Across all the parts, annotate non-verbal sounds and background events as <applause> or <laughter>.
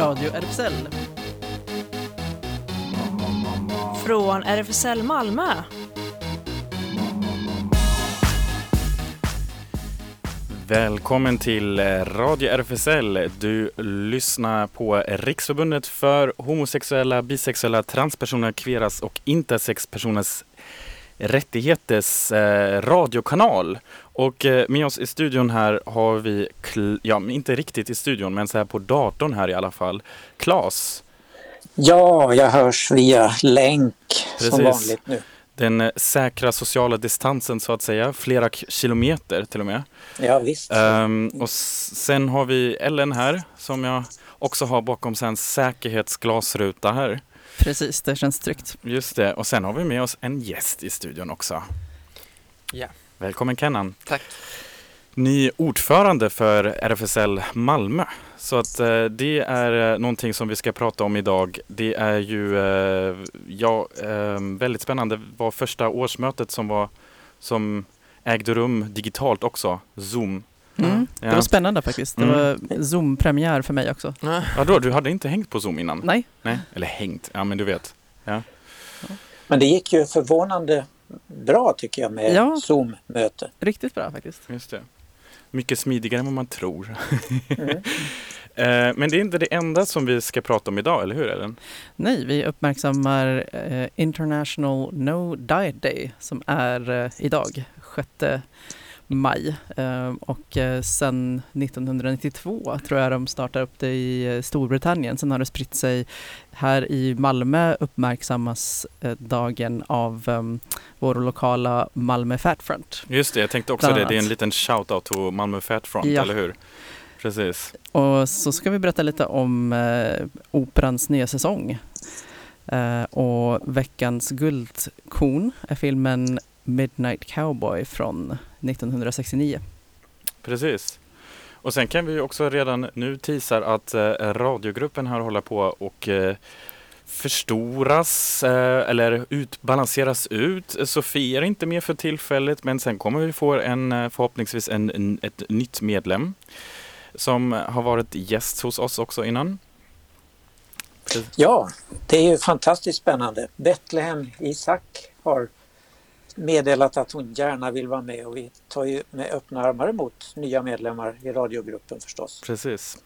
Radio RFSL. Från RFSL Malmö. Välkommen till eh, Radio RFSL. Du lyssnar på Riksförbundet för homosexuella, bisexuella, transpersoner, kveras och intersexpersoners rättigheters eh, radiokanal. Och eh, med oss i studion här har vi, ja inte riktigt i studion men så här på datorn här i alla fall, Klas. Ja, jag hörs via länk Precis. som vanligt nu. Den eh, säkra sociala distansen så att säga, flera kilometer till och med. Ja visst. Um, och sen har vi Ellen här som jag också har bakom sig en säkerhetsglasruta här. Precis, det känns tryggt. Just det, och sen har vi med oss en gäst i studion också. Ja. Välkommen Kennan. Tack. Ny ordförande för RFSL Malmö. Så att eh, det är eh, någonting som vi ska prata om idag. Det är ju eh, ja, eh, väldigt spännande. Det var första årsmötet som, var, som ägde rum digitalt också, Zoom. Mm. Ja. Det var spännande faktiskt. Det mm. var Zoom-premiär för mig också. Ja, då, du hade inte hängt på Zoom innan? Nej. Nej. Eller hängt, ja men du vet. Ja. Men det gick ju förvånande bra tycker jag med ja. Zoom-möte. Riktigt bra faktiskt. Just det. Mycket smidigare än vad man tror. Mm. <laughs> Eh, men det är inte det enda som vi ska prata om idag, eller hur Ellen? Nej, vi uppmärksammar eh, International No Diet Day som är eh, idag, 6 maj. Ehm, och eh, sen 1992 tror jag de startade upp det i eh, Storbritannien. Sen har det spritt sig här i Malmö uppmärksammas eh, dagen av um, vår lokala Malmö Fat Front. Just det, jag tänkte också det. Det är en liten shout-out till Malmö Fat Front, ja. eller hur? Precis. Och så ska vi berätta lite om eh, Operans nya säsong. Eh, och veckans guldkorn är filmen Midnight Cowboy från 1969. Precis. Och sen kan vi också redan nu teasar att eh, radiogruppen här håller på och eh, förstoras eh, eller utbalanseras ut. Sofie är inte med för tillfället men sen kommer vi få en förhoppningsvis en, en, ett nytt medlem som har varit gäst hos oss också innan. Ja, det är ju fantastiskt spännande. Betlehem Isak har meddelat att hon gärna vill vara med och vi tar ju med öppna armar emot nya medlemmar i radiogruppen förstås. Precis.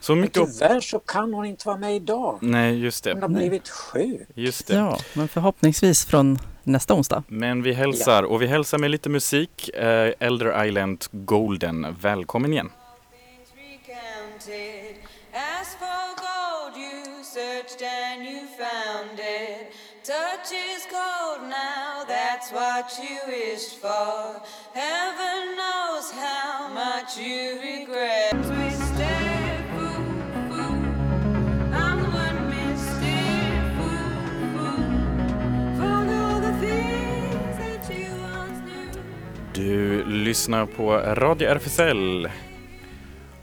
Så mycket... Men tyvärr så kan hon inte vara med idag. Nej, just det. Hon har blivit sjuk. Just det. Ja, men förhoppningsvis från nästa onsdag. Men vi hälsar, ja. och vi hälsar med lite musik. Uh, Elder Island Golden. Välkommen igen. Touch is cold now, that's what you wished for. Heaven knows how much you regret. We stay fool, fool. I'm the one mistake, fool, fool. The things that you once knew. Du lyssnar på Radio RFSL.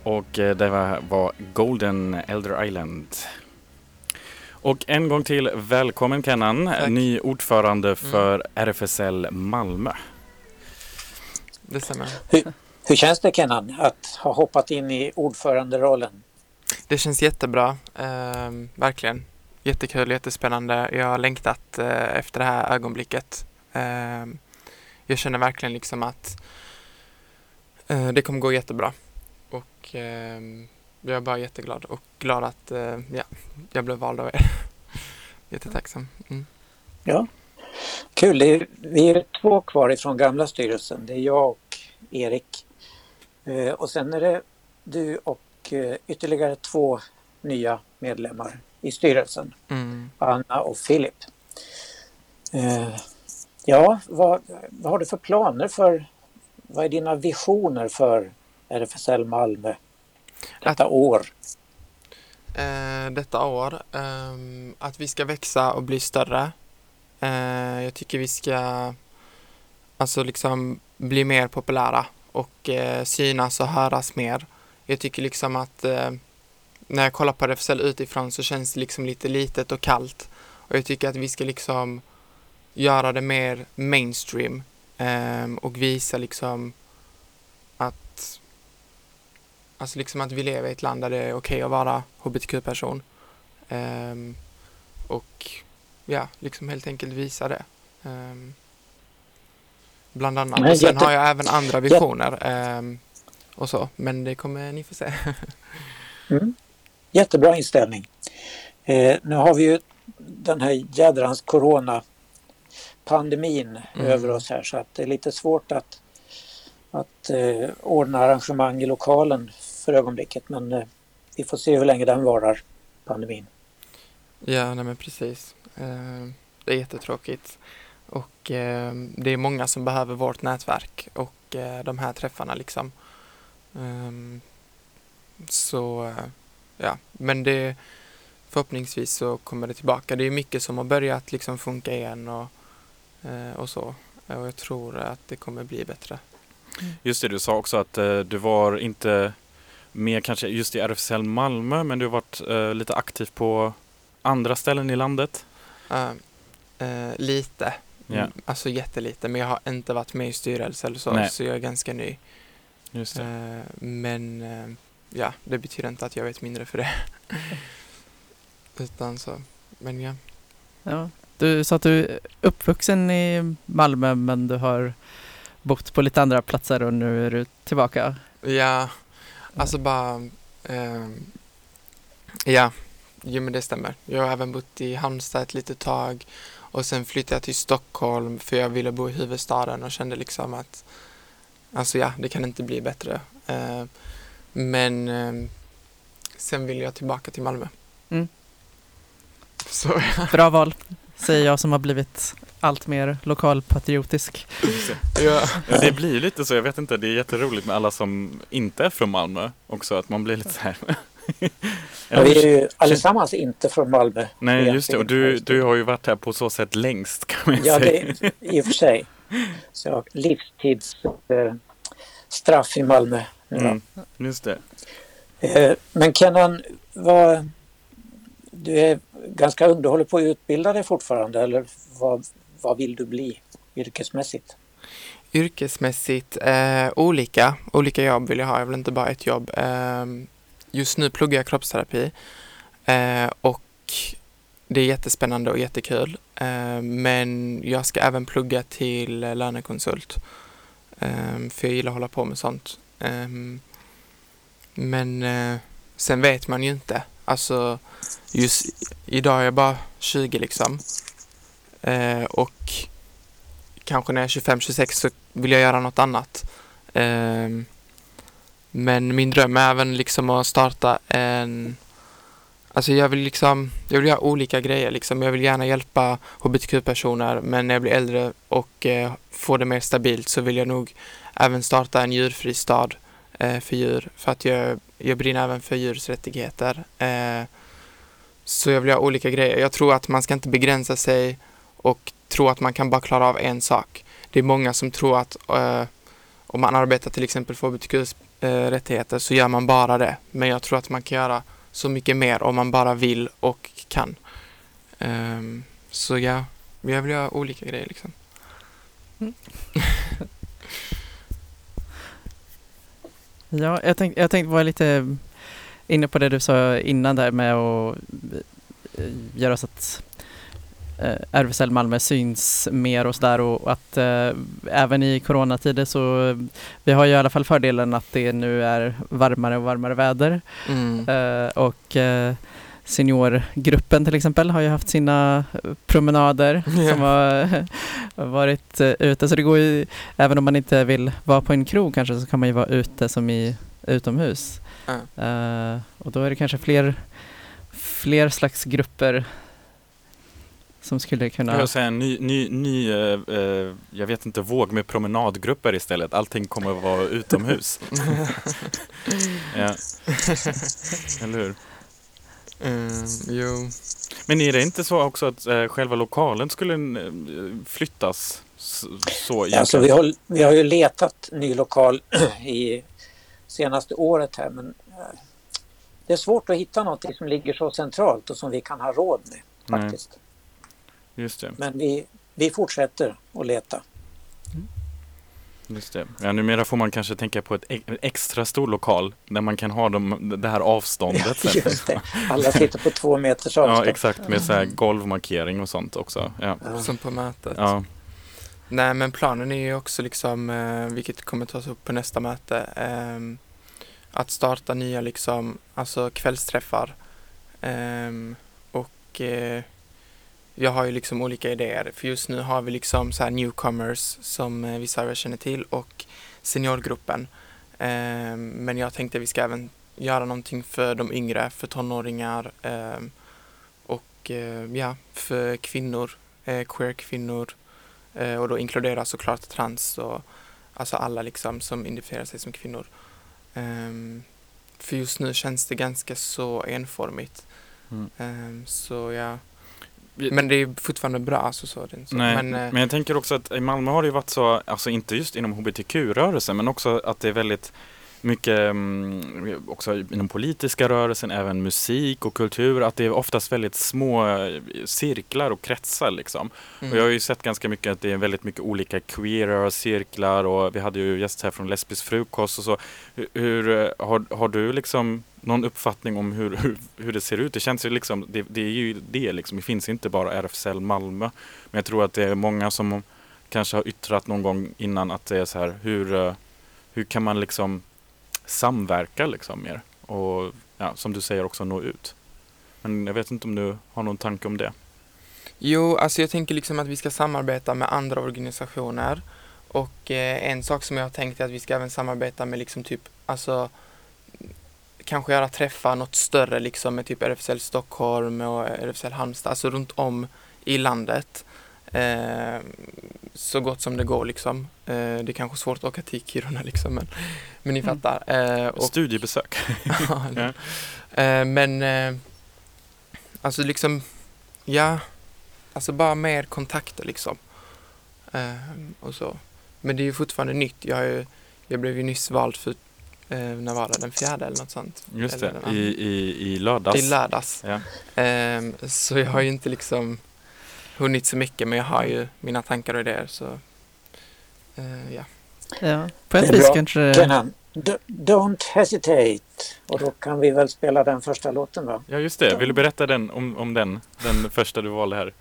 Och eh, det var Golden Elder Island. Och en gång till, välkommen Kennan, Tack. ny ordförande mm. för mm. RFSL Malmö. Detsamma. Hur, hur känns det Kennan att ha hoppat in i ordföranderollen? Det känns jättebra, eh, verkligen. Jättekul, jättespännande. Jag har längtat eh, efter det här ögonblicket. Eh, jag känner verkligen liksom att eh, det kommer gå jättebra. Och ehm, jag är bara jätteglad och glad att eh, ja, jag blev vald av er. <laughs> Jättetacksam. Mm. Ja, kul. Är, vi är två kvar ifrån gamla styrelsen. Det är jag och Erik. Eh, och sen är det du och eh, ytterligare två nya medlemmar i styrelsen. Mm. Anna och Filip. Ja, vad, vad har du för planer för, vad är dina visioner för RFSL Malmö detta att, år? Eh, detta år, eh, att vi ska växa och bli större. Eh, jag tycker vi ska alltså liksom bli mer populära och eh, synas och höras mer. Jag tycker liksom att eh, när jag kollar på RFSL utifrån så känns det liksom lite litet och kallt. Och jag tycker att vi ska liksom göra det mer mainstream ehm, och visa liksom alltså liksom att vi lever i ett land där det är okej att vara hbtq-person. Ehm, och ja, liksom helt enkelt visa det. Ehm, bland annat. Och sen har jag även andra visioner ehm, och så, men det kommer ni få se. <laughs> Mm. Jättebra inställning. Eh, nu har vi ju den här jädrans coronapandemin Mm. över oss här så att det är lite svårt att, att eh, ordna arrangemang i lokalen för ögonblicket men eh, vi får se hur länge den varar, pandemin. Ja, nej men precis. Eh, det är jättetråkigt. Och eh, det är många som behöver vårt nätverk och eh, de här träffarna liksom. Ehm, så, eh, ja, men det förhoppningsvis så kommer det tillbaka. Det är mycket som har börjat liksom funka igen och, eh, och så. Och jag tror att det kommer bli bättre. Just det, du sa också att eh, du var inte med kanske just i RFSL Malmö men du har varit eh, lite aktiv på andra ställen i landet. Eh, eh, lite, Ja. Mm, alltså jättelite, men jag har inte varit med i styrelse eller så, Nej. så jag är ganska ny. Just det. Eh, men eh, ja, det betyder inte att jag vet mindre för det. <laughs> Utan så, men ja. Ja. Du sa att du är uppvuxen i Malmö men du har bott på lite andra platser och nu är du tillbaka. Ja, alltså bara, ehm, ja, jo men det stämmer. Jag har även bott i Halmstad ett litet tag och sen flyttade jag till Stockholm för jag ville bo i huvudstaden och kände liksom att, alltså ja, det kan inte bli bättre. Eh, men ehm, sen ville jag tillbaka till Malmö. Mm. Så Bra val, säger jag som har blivit allt mer lokalpatriotisk. Ja. Ja, det blir lite så, jag vet inte, det är jätteroligt med alla som inte är från Malmö också, att man blir lite så här. <laughs> Ja, vi är ju allesammans inte från Malmö. Nej, just det, och du, du har ju varit här på så sätt längst kan man Ja, säga. det, i och för sig. Så jag har livstids eh, straff i Malmö. Mm, just det. Eh, Men Kenan, vad, du är ganska ung. Du håller på att utbilda dig fortfarande eller vad, vad vill du bli yrkesmässigt? Yrkesmässigt, eh, olika. Olika jobb vill jag ha. Jag vill inte bara ett jobb. Eh, just nu pluggar jag kroppsterapi eh, och det är jättespännande och jättekul. Eh, men jag ska även plugga till lönekonsult. Eh, för jag gillar att hålla på med sånt. Eh, men eh, sen vet man ju inte. Alltså, just idag är jag bara 20 liksom. Eh, och kanske när jag är 25-26 så vill jag göra något annat. Eh, men min dröm är även liksom att starta en Alltså jag vill liksom, jag vill göra olika grejer liksom. Jag vill gärna hjälpa hbtq-personer men när jag blir äldre och eh, får det mer stabilt så vill jag nog även starta en djurfri stad eh, för djur. För att jag, jag brinner även för djurs rättigheter. Eh, så jag vill göra olika grejer. Jag tror att man ska inte begränsa sig och tro att man kan bara klara av en sak. Det är många som tror att eh, om man arbetar till exempel för hbtq-rättigheter så gör man bara det. Men jag tror att man kan göra så mycket mer om man bara vill och kan. Um, så ja, jag vill göra olika grejer liksom. Mm. <laughs> Ja, jag tänkte jag tänkt vara lite inne på det du sa innan där med att eh, göra så att eh, RFSL Malmö syns mer och sådär och att eh, även i coronatider så vi har ju i alla fall fördelen att det nu är varmare och varmare väder Mm. Eh, och eh, seniorgruppen till exempel har ju haft sina promenader <laughs> Ja. som har har varit eh, ute. Så det går ju, även om man inte vill vara på en krog kanske, så kan man ju vara ute som i utomhus. Eh, och då är det kanske fler, fler slags grupper som skulle kunna... Jag vill säga en ny, ny, ny eh, eh, jag vet inte, våg med promenadgrupper istället. Allting kommer att vara utomhus. <laughs> <laughs> ja. Eller hur? Ehm, jo. Men är det inte så också att eh, själva lokalen skulle flyttas så? Alltså, vi, har, vi har ju letat ny lokal <clears throat> i senaste året här men det är svårt att hitta någonting som ligger så centralt och som vi kan ha råd med faktiskt. Just det. Men vi, vi fortsätter att leta. Just det. Ja, numera får man kanske tänka på ett e- extra stor lokal där man kan ha dem, det här avståndet. sen. Just det. Alla sitter på två meters Ja, avstånd. exakt. Med så här golvmarkering och sånt också. Ja. Ja. Som på mötet. Ja. Nej men planen är ju också liksom, eh, vilket kommer tas upp på nästa möte, ehm, att starta nya liksom, alltså kvällsträffar. Ehm, och eh, jag har ju liksom olika idéer, för just nu har vi liksom så här newcomers som eh, vissa av er känner till och seniorgruppen. Ehm, men jag tänkte vi ska även göra någonting för de yngre, för tonåringar ehm, och eh, ja, för kvinnor, eh, queer-kvinnor och då inkluderas såklart trans och alltså alla liksom som identifierar sig som kvinnor. Ehm, för just nu känns det ganska så enformigt. Mm. Så ja. Men det är fortfarande bra. Alltså, så, så. Nej, men, men, eh, jag tänker också att i Malmö har det ju varit så, alltså inte just inom hbtq-rörelsen, men också att det är väldigt mycket mm, också inom politiska rörelsen, även musik och kultur, att det är oftast väldigt små eh, cirklar och kretsar liksom. mm. Och jag har ju sett ganska mycket att det är väldigt mycket olika queera cirklar och vi hade ju gäst här från Lesbisk frukost och så. Hur, hur eh, har, har du liksom någon uppfattning om hur, hur, hur det ser ut? Det känns ju liksom, det, det är ju det liksom, det finns inte bara RFSL Malmö. Men jag tror att det är många som kanske har yttrat någon gång innan att det är så här, hur, eh, hur kan man liksom samverka liksom mer? Och ja, som du säger också nå ut. Men jag vet inte om du har någon tanke om det? Jo, alltså jag tänker liksom att vi ska samarbeta med andra organisationer och eh, en sak som jag har tänkt är att vi ska även samarbeta med liksom typ, alltså kanske göra träffar något större liksom med typ RFSL Stockholm och RFSL Halmstad, alltså runt om i landet. Eh, så gott som det går liksom. Eh, det är kanske svårt att åka till Kiruna liksom, men, men ni Mm. fattar. Eh, och, Studiebesök. <laughs> <laughs> Ja, Eh, men eh, alltså liksom, ja, alltså bara mer kontakter liksom. Eh, och så. Men det är ju fortfarande nytt. Jag, ju, jag blev ju nyss vald för, eh, när var det, den fjärde eller något sånt? Just Eller det, i, i, i lördags. I lördags. Ja. Ehm, så jag har ju inte liksom hunnit så mycket men jag har ju mina tankar och idéer så eh, ja. Ja, på ett vis kanske... Kenan, don't hesitate. Och då kan vi väl spela den första låten va? ja, just det. Vill du berätta den, om, om den? Den första du valde här.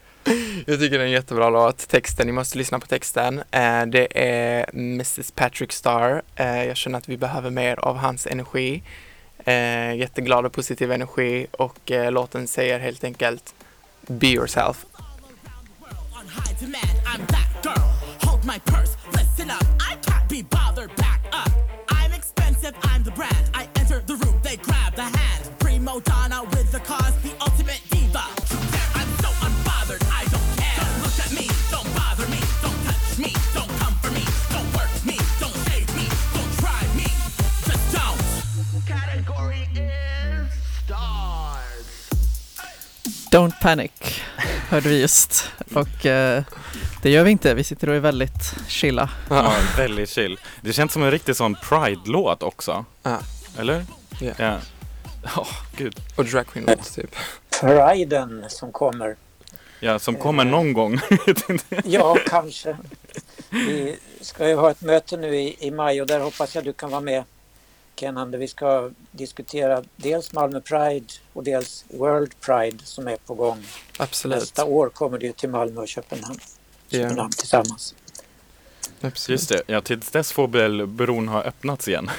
Jag tycker det är en jättebra låt. Texten, ni måste lyssna på texten. Eh, det är Mrs Patrick Star. Eh, jag känner att vi behöver mer av hans energi. Eh, jätteglad och positiv energi och låten säger helt enkelt Be yourself. Hold my purse. Listen up. I can't be bothered. Back up. I'm expensive. I'm the brand. I enter the room. They grab the hand. Primo donna with the cause. The ultimate diva. True care. I'm so unbothered. I don't care. Don't look at me. Don't bother me. Don't touch me. Don't come for me. Don't work me. Don't save me. Don't try me. Just don't. Category is stars. Don't panic hörde vi just. Och eh, det gör vi inte, vi sitter och är väldigt chilla. Ja, väldigt chill. Det känns som en riktig sån Pride-låt också. Ja. Eller? Ja. Ja. Ja, gud. Och drag queen låt typ. Priden som kommer. Ja, som kommer någon gång. <laughs> Ja, kanske. Vi ska ju ha ett möte nu i, i maj och där hoppas jag du kan vara med Kenan. där Vi ska diskutera dels Malmö Pride och dels World Pride som är på gång. Absolut. Nästa år kommer det ju till Malmö och Köpenhamn, Ja. Köpenhamn tillsammans. Absolut. Just det, ja tills dess får väl bron ha öppnats igen.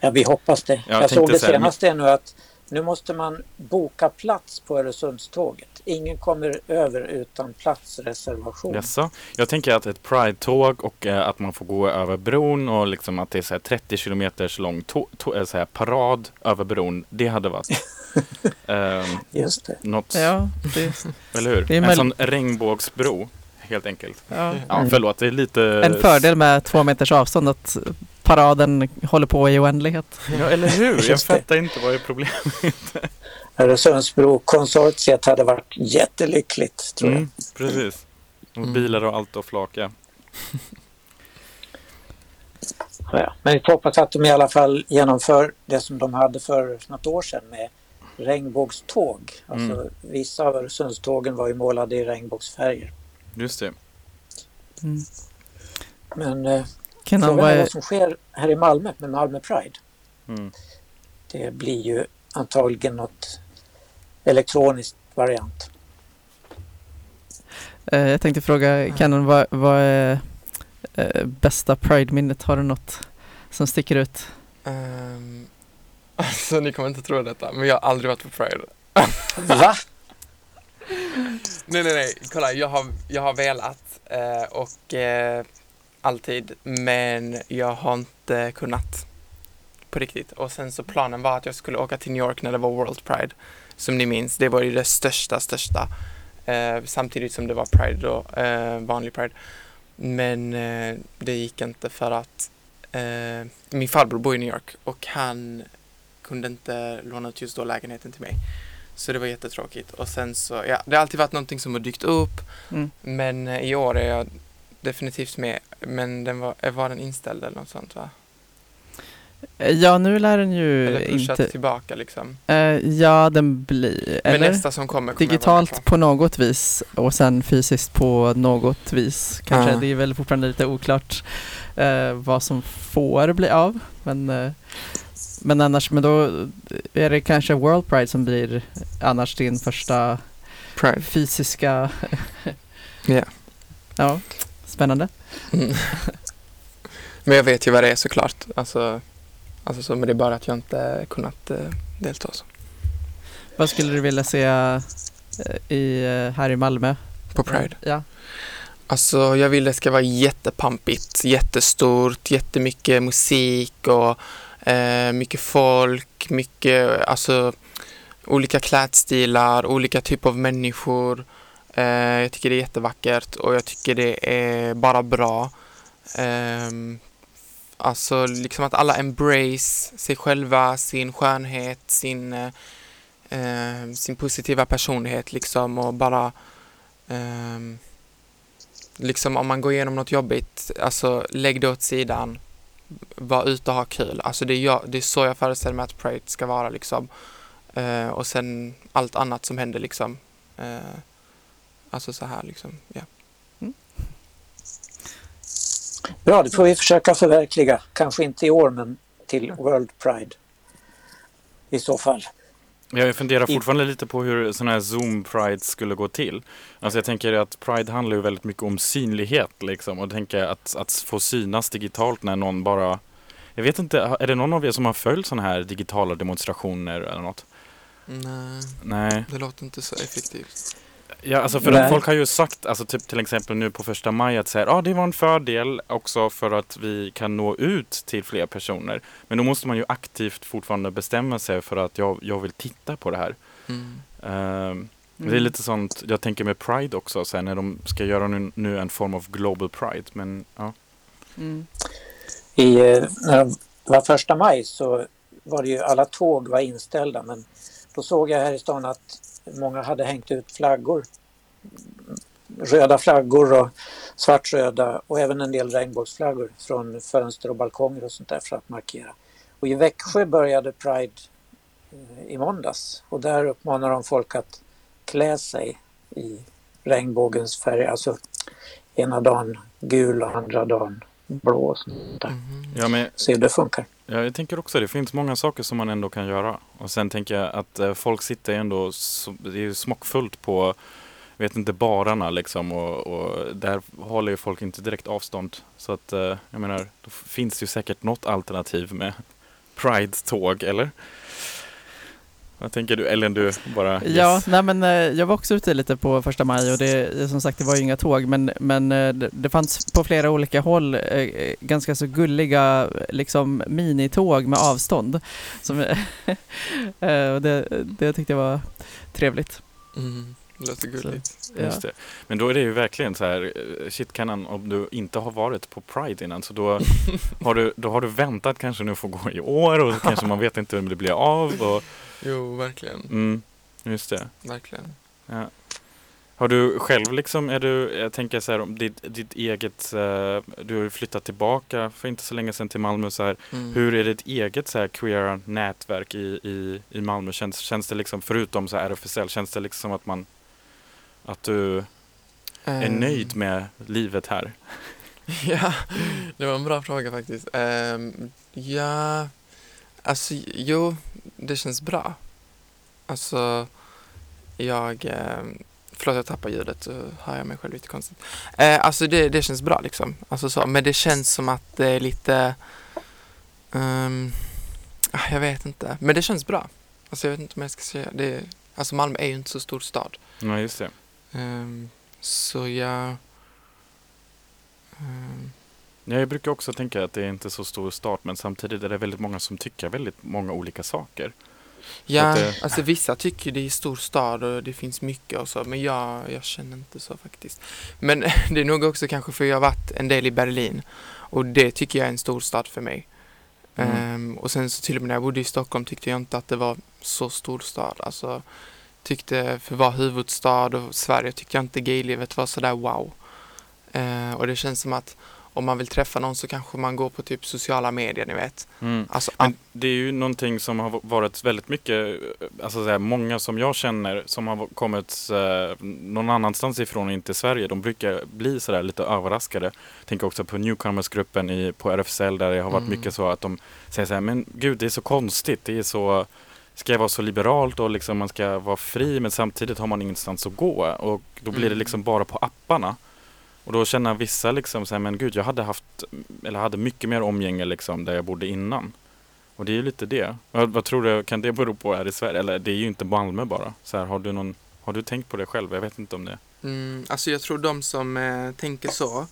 Ja, vi hoppas det. Jag jag såg det senaste är nu att nu måste man boka plats på Öresundståget. Ingen kommer över utan platsreservation. Jaså? Jag tänker att ett Pride-tåg och eh, att man får gå över bron och liksom att det är så här 30 kilometers lång eh, så här parad över bron. Det hade varit <laughs> <laughs> eh, Just det. något, Ja, det, eller hur? det är en sån regnbågsbro, helt enkelt. ja. Ja, förlåt, det är lite... En fördel med två meters avstånd att paraden håller på i oändlighet. Ja, eller hur? Jag fattar inte vad är problemet. <laughs> Öresundsbrokonsortiet hade varit jättelyckligt tror jag. Mm, precis. Och Mm. bilar och allt och flak, ja. Ja, men vi får hoppas att de i alla fall genomför det som de hade för något år sedan med regnbågståg. Alltså, Mm. Vissa av Öresundstågen var ju målade i regnbågsfärger. Just det. Mm. Men eh, frågan vad är är, vad som sker här i Malmö med Malmö Pride. Mm. Det blir ju antagligen något elektroniskt variant. eh, jag tänkte fråga Kenan, vad, vad är eh, bästa Pride-minnet? Har du något som sticker ut? Ehm, alltså ni kommer inte tro detta, men jag har aldrig varit på Pride. Va? Nej, nej, nej. Kolla, jag har, jag har velat eh, och eh, alltid, men jag har inte kunnat på riktigt. Och sen så planen var att jag skulle åka till New York när det var World Pride. Som ni minns, det var ju det största, största. Eh, samtidigt som det var Pride då, eh, vanlig Pride. Men eh, det gick inte för att eh, min farbror bor i New York och han kunde inte låna ut just då lägenheten till mig. Så det var jättetråkigt. Och sen så, ja, det har alltid varit någonting som har dykt upp. Mm. Men eh, i år är jag definitivt med. Men den var, eh, var den inställd eller något sånt va? Eh, Ja, nu lär den ju Eller inte... tillbaka liksom. Eh, ja, den blir... Men Eller? nästa som kommer kommer Digitalt på något vis och sen fysiskt på något vis. Kanske. Ja. Det är väl fortfarande lite oklart eh, vad som får bli av. Men, men annars, men då är det kanske World Pride som blir annars din första Pride. fysiska... Ja. Ja, spännande. Mm. <laughs> Men jag vet ju vad det är såklart. Alltså, alltså så, men det är bara att jag inte kunnat eh, delta. Så. Vad skulle du vilja se eh, i, eh, här i Malmö? På Pride. Ja. Alltså jag vill det ska vara jättepampigt, jättestort, jättemycket musik och eh, mycket folk, mycket, alltså olika klädstilar, olika typer av människor. Eh, jag tycker det är jättevackert och jag tycker det är bara bra. Eh, alltså liksom att alla embrace sig själva, sin skönhet, sin, eh, sin positiva personlighet liksom och bara ehm, liksom om man går igenom något jobbigt, alltså lägg det åt sidan, var ute och ha kul. Alltså det är, jag, det är så jag föreställer mig att Pride ska vara liksom. Eh, och sen allt annat som händer liksom. Eh, alltså så här liksom, ja. Bra, det får vi försöka förverkliga. Kanske inte i år, men till World Pride. I så fall. Jag funderar fortfarande lite på hur sådana här Zoom Pride skulle gå till. Alltså jag tänker att Pride handlar ju väldigt mycket om synlighet liksom. Och tänker att, att få synas digitalt när någon bara... Jag vet inte, är det någon av er som har följt sådana här digitala demonstrationer eller något? Nej, Nej. det låter inte så effektivt. Ja, alltså för folk har ju sagt, alltså typ till exempel nu på första maj att säga, ah, det var en fördel också för att vi kan nå ut till fler personer. Men då måste man ju aktivt fortfarande bestämma sig för att jag, jag vill titta på det här. Mm. Ehm, Det är lite sånt, jag tänker med Pride också, så här, när de ska göra nu, nu en form av Global Pride. Men ja, Mm. I, eh, när det var första maj så var det ju alla tåg var inställda men då såg jag här i stan att många hade hängt ut flaggor. Röda flaggor och svartröda och även en del regnbågsflaggor från fönster och balkonger och sånt där för att markera. Och i Växjö började Pride eh, i måndags och där uppmanar de folk att klä sig i regnbågens färg. Alltså ena dagen gul och andra dagen blå och sånt där. Mhm. ja men Se hur det funkar. Ja, jag tänker också det finns många saker som man ändå kan göra. Och sen tänker jag att eh, folk sitter ändå, det är ju smockfullt på, vet inte, bararna liksom. Och, och där håller ju folk inte direkt avstånd. Så att, eh, jag menar, då finns det ju säkert något alternativ med <laughs> Pride-tåg, eller? Vad tänker du? Eller du bara Ja, yes. nej men eh, jag var också ute lite på första maj och det, som sagt det var ju inga tåg men, men eh, det, fanns på flera olika håll eh, ganska så gulliga liksom minitåg med avstånd. Som, <laughs> och det, det tyckte jag var trevligt. Mm. Låter gulligt. Ja. Just det. Men då är det ju verkligen så här, shit kanan, om du inte har varit på Pride innan så då <laughs> har du, då har du väntat kanske nu får gå i år och kanske man vet inte om det blir av. Och, Jo, verkligen. mm, just det. Verkligen. Ja. Har du själv liksom, är du, jag tänker så här om ditt, ditt eget, eh, du har ju flyttat tillbaka för inte så länge sedan till Malmö så här. Mm. Hur är ditt eget så här queer nätverk i, i, i Malmö? Känns, känns det liksom, förutom så här RFSL, känns det liksom att man, att du är Ehm, nöjd med livet här? <laughs> Ja, det var en bra fråga faktiskt. Ehm, ja, alltså jo, det känns bra. Alltså, jag... ehm, förlåt, jag tappar ljudet så hör jag mig själv lite konstigt. Eh, alltså det, det känns bra liksom. Alltså så, men det känns som att det är lite... ah, jag vet inte, men det känns bra. Alltså jag vet inte om jag ska säga det. Alltså Malmö är ju inte så stor stad. Ja, just det. Ehm, så jag... Ja, jag brukar också tänka att det är inte så stor start men samtidigt är det väldigt många som tycker väldigt många olika saker. Ja, det- alltså vissa tycker det är stor stad och det finns mycket och så, men jag, jag känner inte så faktiskt. Men <laughs> det är nog också kanske för jag har varit en del i Berlin och det tycker jag är en stor stad för mig. Mm. Ehm, och sen så till och med när jag bodde i Stockholm tyckte jag inte att det var så stor stad. Alltså, tyckte för att vara huvudstad och Sverige tyckte jag inte gaylivet var sådär wow. Ehm, och det känns som att om man vill träffa någon så kanske man går på typ sociala medier, ni vet. Mm. Alltså, Men det är ju någonting som har varit väldigt mycket, alltså så här, många som jag känner som har kommit eh, någon annanstans ifrån, inte Sverige, de brukar bli sådär lite överraskade. Tänker också på Newcomers-gruppen i, på RFSL där det har varit Mm. mycket så att de säger så här, men gud det är så konstigt, det är så Ska vara så liberalt och liksom man ska vara fri men samtidigt har man ingenstans att gå och då blir det Mm. liksom bara på apparna. Och då känner vissa liksom så här, men gud jag hade haft, eller hade mycket mer omgänge liksom där jag bodde innan. Och det är ju lite det. Vad, vad tror du, kan det bero på här i Sverige? Eller det är ju inte Malmö bara. Så här, har, du någon, har du tänkt på det själv? Jag vet inte om det. Mm, alltså jag tror de som eh, tänker så,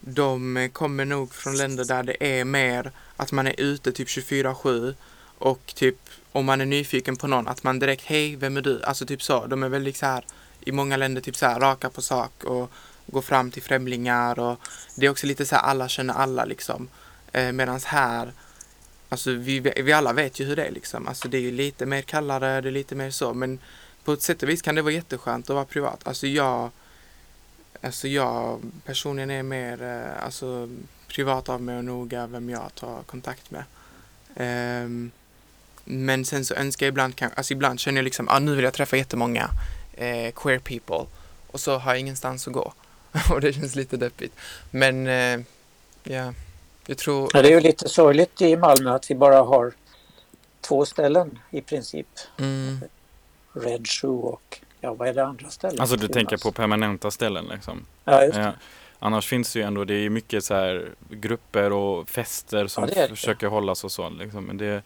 de eh, kommer nog från länder där det är mer att man är ute typ 24-7 och typ om man är nyfiken på någon, att man direkt hej, vem är du? Alltså typ så, de är väldigt liksom så här i många länder typ så här raka på sak och gå fram till främlingar och det är också lite så här alla känner alla liksom. Eh, Medan här, alltså vi, vi alla vet ju hur det är liksom. Alltså det är ju lite mer kallare, det är lite mer så, men på ett sätt och vis kan det vara jätteskönt att vara privat. Alltså jag, alltså jag personligen är mer eh, alltså, privat av mig och noga vem jag tar kontakt med. Eh, men sen så önskar jag ibland, kan- alltså ibland känner jag liksom, ah, nu vill jag träffa jättemånga eh, queer people och så har jag ingenstans att gå. <laughs> och det känns lite deppigt. Men eh, ja, jag tror... Ja, det är ju lite sorgligt i Malmö att vi bara har två ställen i princip. Mm, Red Shoe och ja, vad är det andra ställen? Alltså du tänker på permanenta ställen liksom? Ja, just det. Ja. Annars finns det ju ändå, det är ju mycket så här grupper och fester som Ja, det det. försöker hållas och så. Liksom. Men det,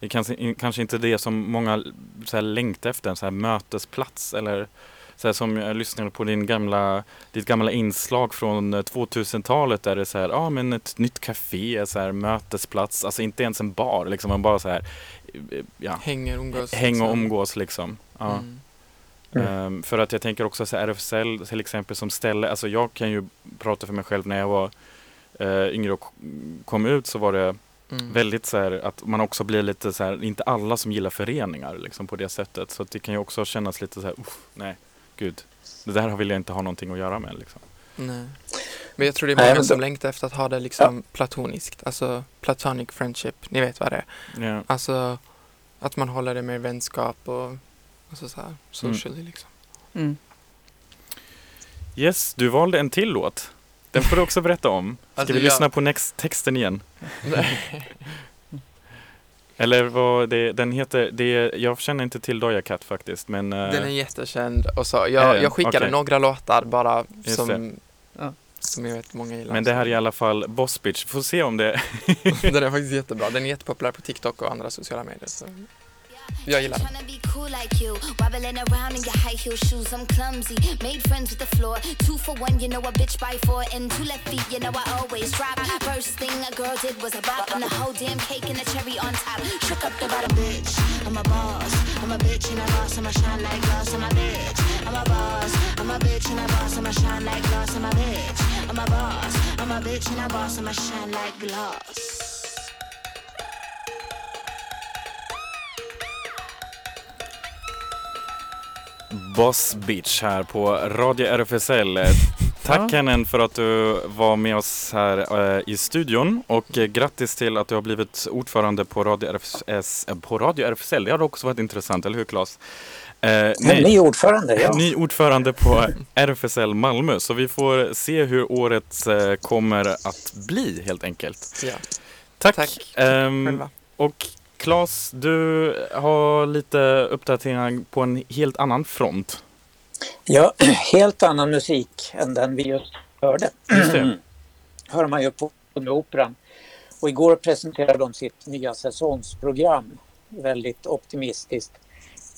det är kanske, kanske inte det som många så här, längtar efter, en så här mötesplats eller så här, som jag lyssnade på din gamla, ditt gamla inslag från eh, 2000-talet där det är så här, ja ah, men ett nytt café, så här, mötesplats, alltså inte ens en bar liksom, man bara så här, eh, ja, hänger, umgås. häng och liksom. umgås liksom. Ja. Mm. Mm. Ehm, för att jag tänker också så här, RFSL till exempel som ställe, alltså jag kan ju prata för mig själv när jag var uh, yngre och kom ut så var det Mm. väldigt så här att man också blir lite så här, inte alla som gillar föreningar liksom på det sättet. Så att det kan ju också kännas lite så här, "Uff, nej, gud, det där vill jag inte ha någonting att göra med liksom. Nej. Men jag tror det är Nej, många men som då- längtar efter att ha det liksom platoniskt, alltså platonic friendship, ni vet vad det är. Ja. Alltså att man håller det med vänskap och alltså så här, socially liksom. Mm. Yes, du valde en till låt. Den får du också berätta om. Ska Alltså, vi jag- lyssna på next texten igen? <laughs> <laughs> Eller vad det, den heter, det, jag känner inte till Doja Cat faktiskt men eh, Den är jättekänd och så. Jag, jag skickade Okej. några låtar bara som, som jag vet många gillar. Men det här är i alla fall Boss Bitch. Får se om det... <laughs> Den är faktiskt jättebra. Den är jättepopulär på TikTok och andra sociala medier. Så jag gillar den. Cool like you, wobbling around in your high heel shoes. I'm clumsy, made friends with the floor. Two for one, you know a bitch by four, and two left feet, you know I always drop. First thing a girl did was a bop, and the whole damn cake and the cherry on top. Shook up the bottom, bitch. I'm a boss, I'm a bitch and a boss, I'ma shine like glass. I'm a bitch, I'm a boss, I'm a bitch and a boss, I'ma shine like glass. I'm a bitch, I'm a boss, I'm a bitch and a boss, I'ma shine like glass. Boss Bitch här på Radio RFSL. Tack. Hennen för att du var med oss här eh, i studion och eh, grattis till att du har blivit ordförande på Radio, RFS, eh, på Radio RFSL. Det har också varit intressant, eller hur Claes? Eh, nej, ny ordförande, ja. ny ordförande på RFSL Malmö. Så vi får se hur året eh, kommer att bli helt enkelt. Ja. Tack! Tack själva. och Claes, du har lite uppdateringar på en helt annan front. Ja, <clears throat> helt annan musik än den vi just hörde. Just det. <clears throat> hör man ju på med Operan. Och igår presenterade de sitt nya säsongsprogram. Väldigt optimistiskt.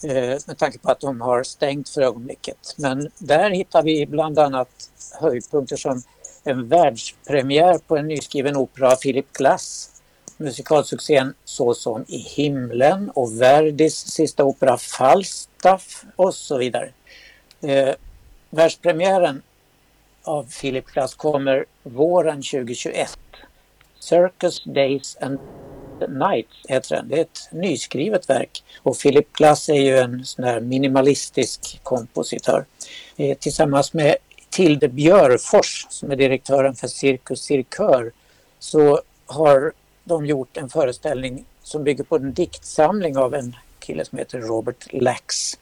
Eh, med tanke på att de har stängt för ögonblicket. Men där hittar vi bland annat höjdpunkter som en världspremiär på en nyskriven opera av Philip Glass. Musikalsuccén Så som i himlen och Verdis sista opera Falstaff och så vidare. Eh, världspremiären av Philip Glass kommer våren 2021. Circus Days and Nights heter den. Det är ett nyskrivet verk och Philip Glass är ju en sån här minimalistisk kompositör. Eh, tillsammans med Tilde Björfors som är direktören för Cirkus Cirkör så har de gjort en föreställning som bygger på en diktsamling av en kille som heter Robert Lax.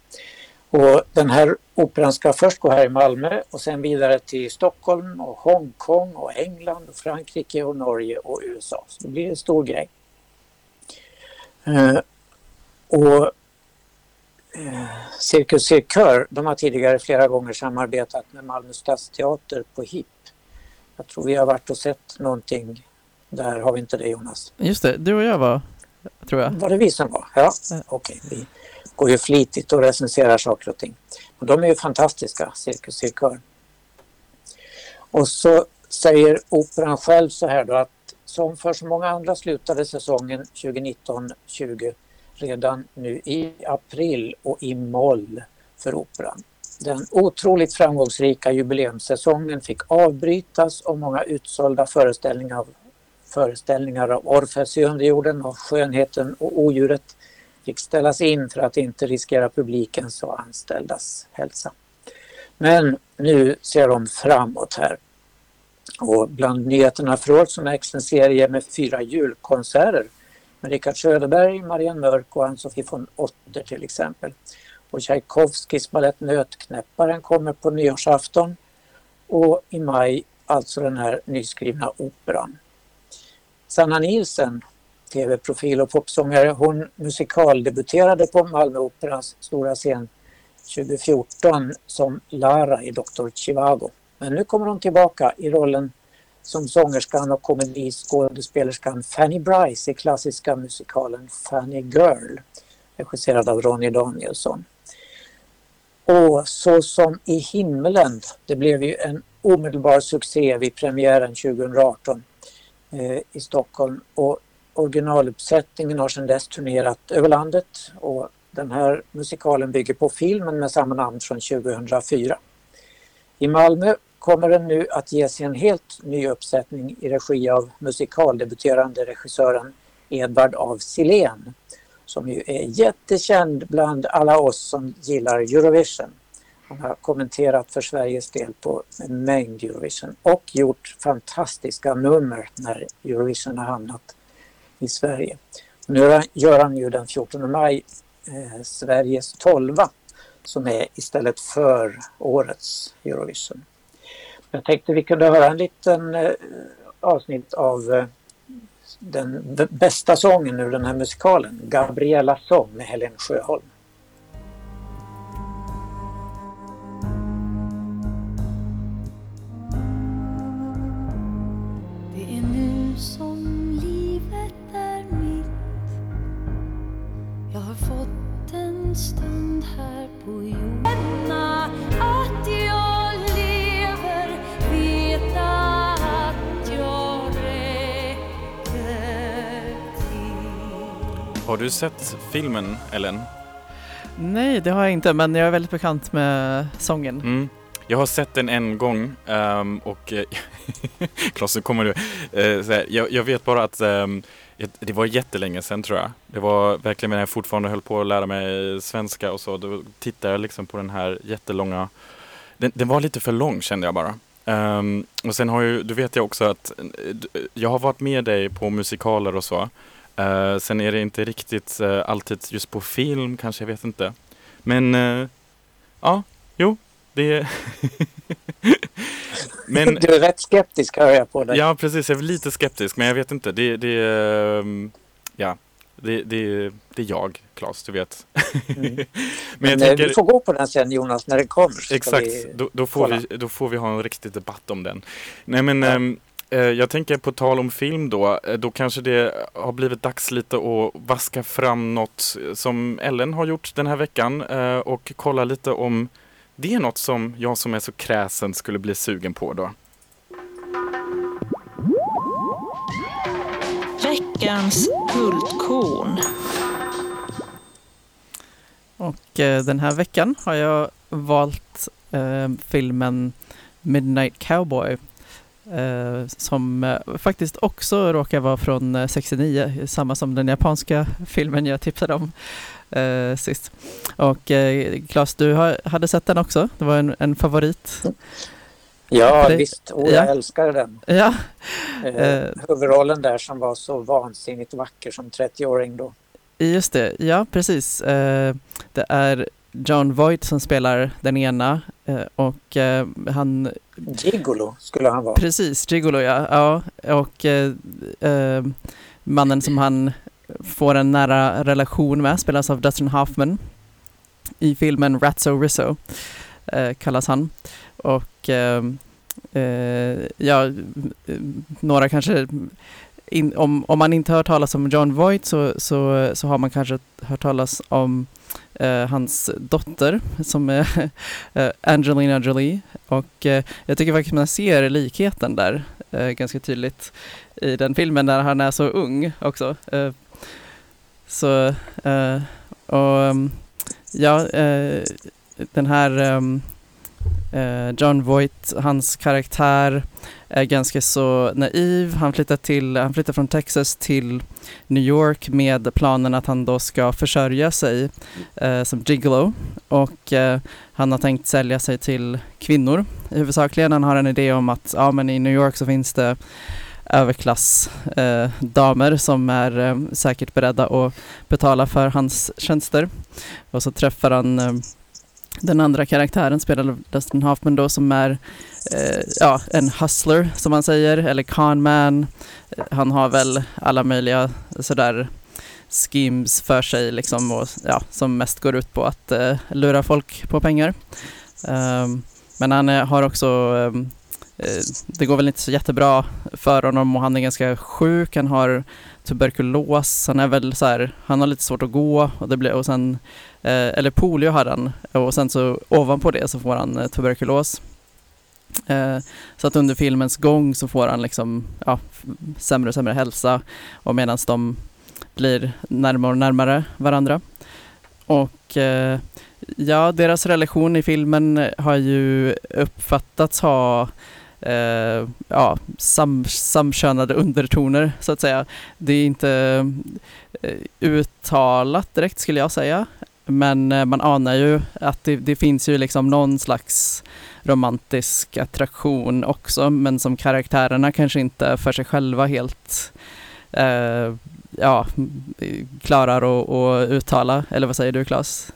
Och den här operan ska först gå här i Malmö och sen vidare till Stockholm och Hongkong och England och Frankrike och Norge och USA. Så det blir en stor grej. Eh, och eh, Cirkus Cirkör, de har tidigare flera gånger samarbetat med Malmö stadsteater på HIP. Jag tror vi har varit och sett någonting. Där har vi inte det Jonas. Just det, du och jag var, tror jag. Var det vi som var? Ja, okej. Vi går ju flitigt och recenserar saker och ting. Och de är ju fantastiska, Cirkus Cirkör. Och så säger operan själv så här då att som för så många andra slutade säsongen 2019-20 redan nu i april och i moll för operan. Den otroligt framgångsrika jubileumssäsongen fick avbrytas och många utsålda föreställningar av, föreställningar av Orfeus i underjorden och Skönheten och odjuret fick ställas in för att inte riskera publikens och anställdas hälsa. Men nu ser de framåt här. Och bland nyheterna för året så märks en serie med fyra julkonserter med Richard Söderberg, Marianne Mörk och Ann-Sofie von Otter till exempel. Och Tchaikovskys balett Nötknäpparen kommer på nyårsafton och i maj alltså den här nyskrivna operan. Sanna Nielsen, tv-profil och popsångare, hon musikaldebuterade på Malmö Operas stora scen 2014 som Lara i Dr. Chivago. Men nu kommer hon tillbaka i rollen som sångerskan och komediskådespelerskan Fanny Bryce i klassiska musikalen Fanny Girl regisserad av Ronny Danielsson. Och Så som i himlen, det blev ju en omedelbar succé vid premiären 2018 eh, i Stockholm och originaluppsättningen har sedan dess turnerat över landet och den här musikalen bygger på filmen med samma namn från 2004. I Malmö kommer den nu att ges i en helt ny uppsättning i regi av musikaldebuterande regissören Edvard av Silén som ju är jättekänd bland alla oss som gillar Eurovision. Han har kommenterat för Sveriges del på en mängd Eurovision och gjort fantastiska nummer när Eurovision har hamnat i Sverige. Nu gör han ju den 14 maj eh, Sveriges tolva som är istället för årets Eurovision. Jag tänkte vi kunde höra en liten eh, avsnitt av eh, den bästa sången ur den här musikalen, Gabriella sång med Helen Sjöholm. Har du sett filmen, Ellen? Nej, det har jag inte, men jag är väldigt bekant med sången. Mm. Jag har sett den en gång ehm, och eh, <laughs> Klas, nu kommer du. Så här, jag, jag vet bara att jag- det var jättelänge sedan tror jag. Det var verkligen när jag fortfarande höll på att lära mig svenska och så. Då tittade jag liksom på den här jättelånga. Den, den var lite för lång kände jag bara. Ehm, och sen har ju, du vet jag också att eh, jag har varit med dig på musikaler och så. Eh, sen är det inte riktigt eh, alltid just på film kanske, jag vet inte. Men eh, ja, jo, det <laughs> Men Du är rätt skeptisk hör jag på dig. ja, precis. Jag är lite skeptisk, men jag vet inte. Det, det, ehm, ja, det, det, det är jag, Claes, du vet. Mm. <laughs> men Men tänker, Du får gå på den sen Jonas när den kommer. Exakt, vi- då, då, får kolla. vi, då får vi ha en riktig debatt om den. Nej men Ja. eh, jag tänker på tal om film då, eh, då kanske det har blivit dags lite att vaska fram något som Ellen har gjort den här veckan eh, och kolla lite om det är något som jag som är så kräsen skulle bli sugen på då. Veckans guldkorn. Och eh, den här veckan har jag valt eh, filmen Midnight Cowboy eh, som eh, faktiskt också råkar vara från eh, 69, samma som den japanska filmen jag tipsade om eh, sist. Och eh, Claes, du hade sett den också, det var en, en favorit. Ja, visst. Oh, jag ja. älskar den. Ja, Eh, Eh. huvudrollen där som var så vansinnigt vacker som 30-åring då. just det, ja precis. Eh, det är John Voight som spelar den ena eh, och eh, han Gigolo skulle han vara. Precis, Gigolo ja. ja. Och eh, eh, mannen som han får en nära relation med spelas av Dustin Hoffman. I filmen Ratso Rizzo eh, kallas han. Och eh, ja, några kanske in, om, om man inte hört talas om John Voight så, så, så har man kanske hört talas om Eh, hans dotter som är <laughs> eh, Angelina Jolie. Och eh, jag tycker faktiskt man ser likheten där eh, ganska tydligt i den filmen när han är så ung också. Eh, så, eh, och mm, ja, eh, den här mm, eh, John Voight, hans karaktär är ganska så naiv. Han flyttar, till, han flyttar från Texas till New York med planen att han då ska försörja sig eh, som gigolo och eh, han har tänkt sälja sig till kvinnor huvudsakligen. Han har en idé om att ja, men i New York så finns det överklassdamer eh, som är eh, säkert beredda att betala för hans tjänster. Och så träffar han eh, den andra karaktären spelad av Dustin Hoffman då som är eh, ja, en hustler som man säger, eller con man. Han har väl alla möjliga sådär schemes för sig liksom och ja, som mest går ut på att eh, lura folk på pengar. Um, men han är, har också um, eh, det går väl inte så jättebra för honom och han är ganska sjuk. Han har tuberkulos. Han är väl så här, han har lite svårt att gå och det blir och sen Eh, eller polio har han och sen så ovanpå det så får han eh, tuberkulos. Eh, så att under filmens gång så får han liksom ja, sämre och sämre hälsa och medan de blir närmare och närmare varandra. Och ja, deras relation i filmen har ju uppfattats ha eh, ja, sam, samkönade undertoner så att säga. Det är inte uttalat direkt skulle jag säga. Men eh, man anar ju att det, det finns ju liksom någon slags romantisk attraktion också men som karaktärerna kanske inte för sig själva helt eh, ja, klarar att att uttala. Eller vad säger du Claes?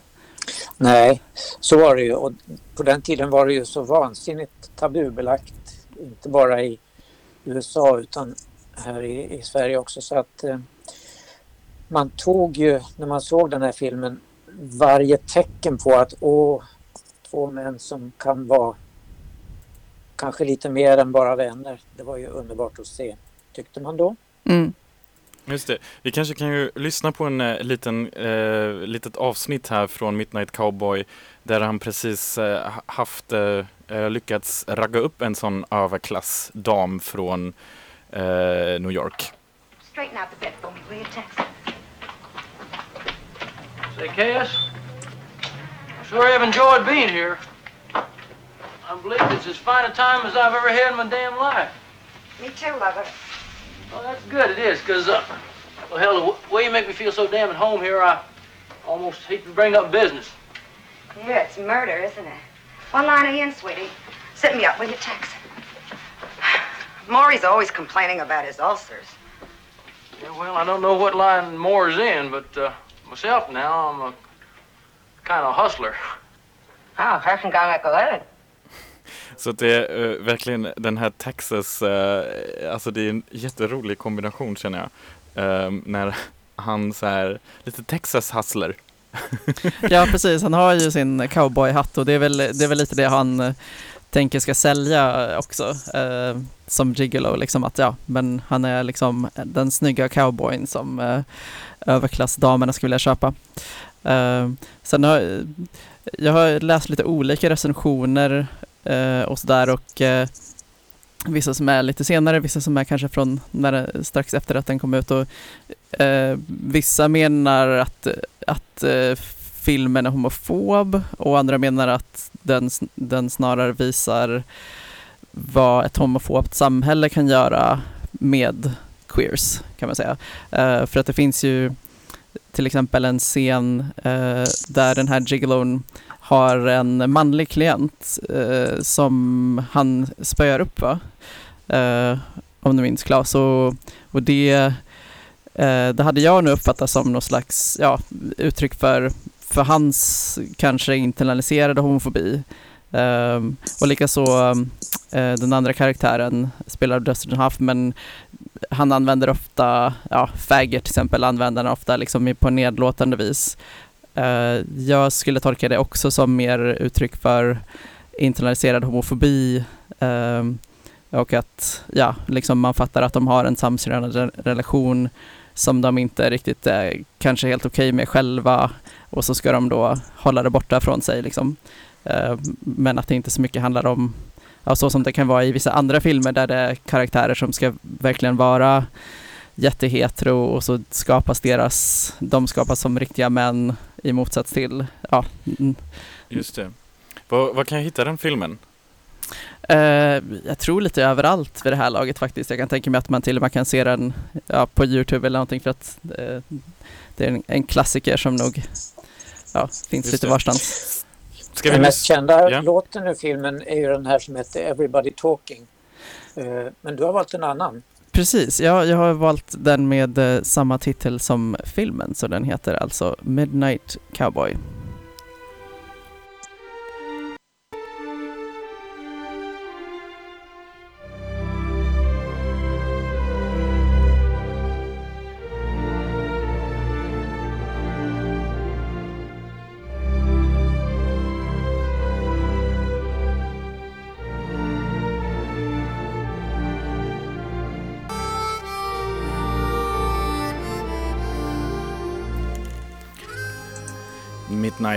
Nej, så var det ju. Och på den tiden var det ju så vansinnigt tabubelagt. Inte bara i USA utan här i, i Sverige också. Så att eh, man tog ju, när man såg den här filmen, varje tecken på att åh, två män som kan vara kanske lite mer än bara vänner. Det var ju underbart att se, tyckte man då. Mm. Just det. Vi kanske kan ju lyssna på en eh, liten, eh, litet avsnitt här från Midnight Cowboy där han precis eh, ha- haft, eh, eh, lyckats ragga upp en sån överklassdam från eh, New York. Straighten out the bed for me, will you, Tex? Say, Cass, I sure have enjoyed being here. I believe it's as fine a time as I've ever had in my damn life. Me too, lover. Well, that's good, it is, because, uh, well, hell, the way you make me feel so damn at home here, I almost hate to bring up business. Yeah, it's murder, isn't it? One line of in, sweetie. Sit me up, will you, Tex? Maury's always complaining about his ulcers. Yeah, well, I don't know what line Moore's in, but uh, myself now, I'm uh, kind of hustler. Oh, hörs en gammal kollega. Så det är eh, verkligen den här Texas, eh, alltså det är en jätterolig kombination känner jag. Eh, när han så här, lite Texas hustler. <laughs> Ja precis, han har ju sin cowboyhatt och det är väl, det är väl lite det han eh, tänker ska sälja också som gigolo liksom att ja, men han är liksom den snygga cowboyn som överklassdamerna skulle vilja köpa. Uh, sen har jag har läst lite olika recensioner uh, och sådär och uh, vissa som är lite senare, vissa som är kanske från när, strax efter att den kom ut och eh, vissa menar att, att filmen är homofob och andra menar att den, den snarare visar vad ett homofobt samhälle kan göra med queers kan man säga. Eh, för att det finns ju till exempel en scen eh, där den här gigolon har en manlig klient eh, som han spöar upp va? Om du minns Claes. Och, och det, det hade jag nog uppfattat som något slags ja, uttryck för, för hans kanske internaliserade homofobi. Um, och likaså um, den andra karaktären spelar Dustin Huff men Han använder ofta, ja, faggot till exempel använder han ofta liksom på nedlåtande vis. Uh, jag skulle tolka det också som mer uttryck för internaliserad homofobi ehm, och att ja, liksom man fattar att de har en samkönad re- relation som de inte riktigt är kanske helt okej med själva och så ska de då hålla det borta från sig liksom. Eh, men att det inte så mycket handlar om ja, så som det kan vara i vissa andra filmer där det är karaktärer som ska verkligen vara jättehetero och så skapas deras, de skapas som riktiga män i motsats till, ja, mm, Just det. Var, var kan jag hitta den filmen? Eh, jag tror lite överallt vid det här laget faktiskt. Jag kan tänka mig att man till och med kan se den ja, på Youtube eller någonting för att eh, det är en, en klassiker som nog ja, finns Just lite det. varstans. Ska vi Den mest kända Ja. låten i filmen är ju den här som heter Everybody Talking. Eh, Men du har valt en annan. Precis, ja, jag har valt den med eh, samma titel som filmen så den heter alltså Midnight Cowboy.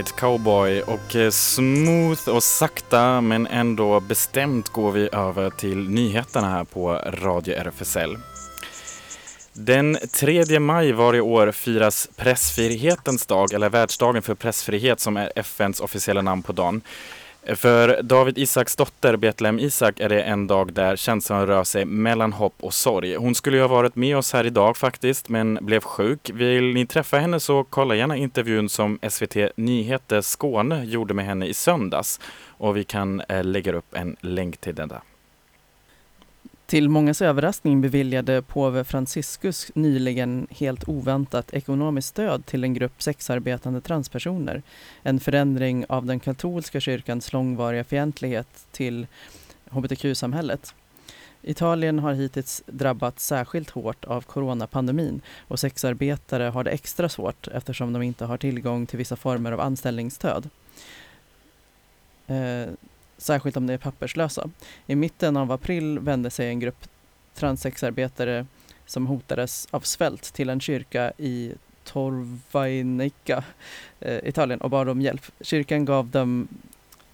Midnight Cowboy och eh, smooth och sakta men ändå bestämt går vi över till nyheterna här på Radio RFSL. Den 3 maj varje år firas pressfrihetens dag, eller världsdagen för pressfrihet som är FNs officiella namn på dagen. För David Isaks dotter Betlehem Isak är det en dag där känslan rör sig mellan hopp och sorg. Hon skulle ju ha varit med oss här idag faktiskt, men blev sjuk. Vill ni träffa henne så kolla gärna intervjun som SVT Nyheter Skåne gjorde med henne i söndags. Och vi kan eh, lägga upp en länk till den där. Till mångas överraskning beviljade påve Franciscus nyligen helt oväntat ekonomiskt stöd till en grupp sexarbetande transpersoner. En förändring av den katolska kyrkans långvariga fientlighet till hbtq-samhället. Italien har hittills drabbats särskilt hårt av coronapandemin och sexarbetare har det extra svårt eftersom de inte har tillgång till vissa former av anställningsstöd. Eh, särskilt om de är papperslösa. I mitten av april vände sig en grupp transsexarbetare som hotades av svält till en kyrka i Torvainica, eh, Italien och bad om hjälp. Kyrkan gav dem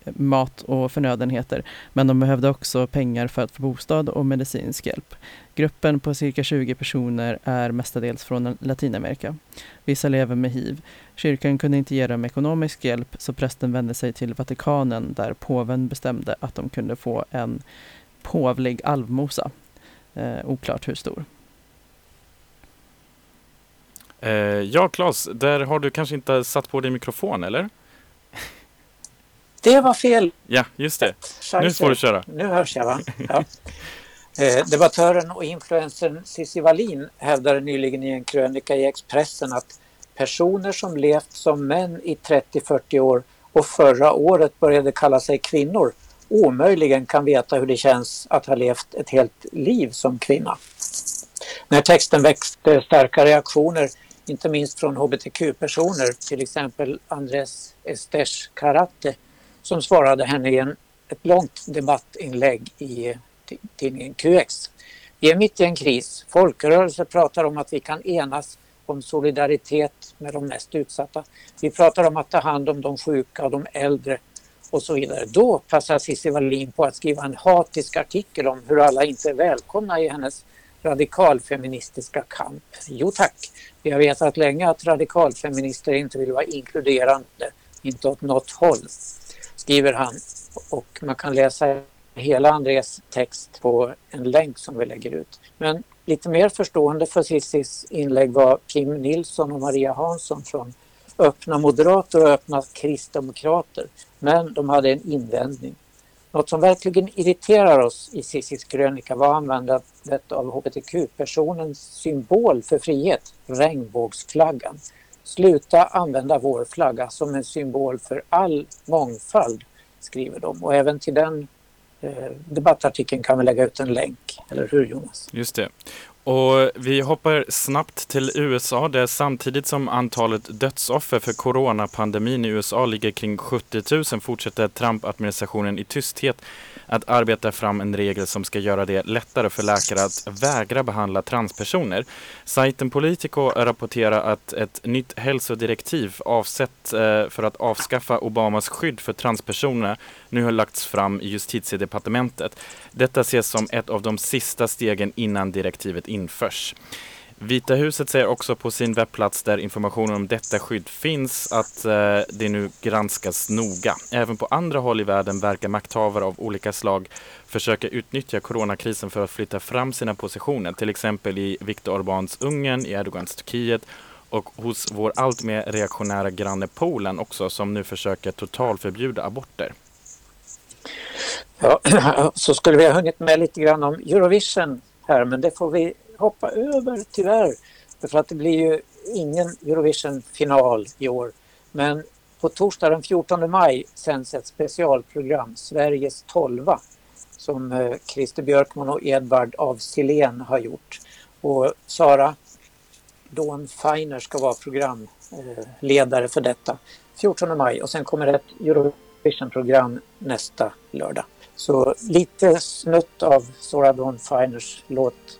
mat och förnödenheter men de behövde också pengar för att få bostad och medicinsk hjälp. Gruppen på cirka 20 personer är mestadels från Latinamerika. Vissa lever med hiv. Kyrkan kunde inte ge dem ekonomisk hjälp så prästen vände sig till Vatikanen där påven bestämde att de kunde få en påvlig alvmosa. Eh, oklart hur stor. Eh, ja, Claes, där har du kanske inte satt på din mikrofon, eller? <laughs> Det var fel. Ja, just det. Nu får du köra. Nu hörs jag va? Ja. Eh, debattören och influencern Cissi Wallin hävdade nyligen i en krönika i Expressen att Personer som levt som män i 30-40 år och förra året började kalla sig kvinnor omöjligen kan veta hur det känns att ha levt ett helt liv som kvinna. När texten väckte starka reaktioner, inte minst från hbtq-personer, till exempel Andres Estes Karate, som svarade henne i en, ett långt debattinlägg i tidningen QX. Vi är mitt i en kris. Folkrörelser pratar om att vi kan enas om solidaritet med de mest utsatta. Vi pratar om att ta hand om de sjuka och de äldre och så vidare. Då passar Cissi Wallin på att skriva en hatisk artikel om hur alla inte är välkomna i hennes radikalfeministiska kamp. Jo tack, vi har vetat länge att radikalfeminister inte vill vara inkluderande, inte åt något håll, skriver han. Och man kan läsa hela Andres text på en länk som vi lägger ut. Men lite mer förstående för Cissis inlägg var Kim Nilsson och Maria Hansson från Öppna Moderater och Öppna Kristdemokrater. Men de hade en invändning. Något som verkligen irriterar oss i Cissis krönika var användandet av hbtq-personens symbol för frihet, regnbågsflaggan. Sluta använda vår flagga som en symbol för all mångfald, skriver de. Och även till den Eh, debattartikeln kan vi lägga ut en länk, eller hur Jonas? Just det. Och vi hoppar snabbt till USA där samtidigt som antalet dödsoffer för coronapandemin i USA ligger kring 70 000 fortsätter Trump-administrationen i tysthet att arbeta fram en regel som ska göra det lättare för läkare att vägra behandla transpersoner. Sajten Politico rapporterar att ett nytt hälsodirektiv avsett eh, för att avskaffa Obamas skydd för transpersoner nu har lagts fram i justitiedepartementet. Detta ses som ett av de sista stegen innan direktivet införs. Vita huset säger också på sin webbplats där informationen om detta skydd finns att eh, det nu granskas noga. Även på andra håll i världen verkar makthavare av olika slag försöka utnyttja coronakrisen för att flytta fram sina positioner. Till exempel i Viktor Orbáns Ungern, i Erdogans Turkiet och hos vår alltmer reaktionära granne Polen också som nu försöker totalförbjuda aborter. Ja, <clears throat> så skulle vi ha hunnit med lite grann om Eurovision här men det får vi hoppa över tyvärr. För att det blir ju ingen Eurovision-final i år. Men på torsdag den 14 maj sänds ett specialprogram, Sveriges tolva, som eh, Christer Björkman och Edvard av Silén har gjort. Och Sara Dawn Feiner ska vara programledare eh, för detta 14 maj och sen kommer ett Eurovision-program nästa lördag. Så lite snutt av Sara Dawn Feiners låt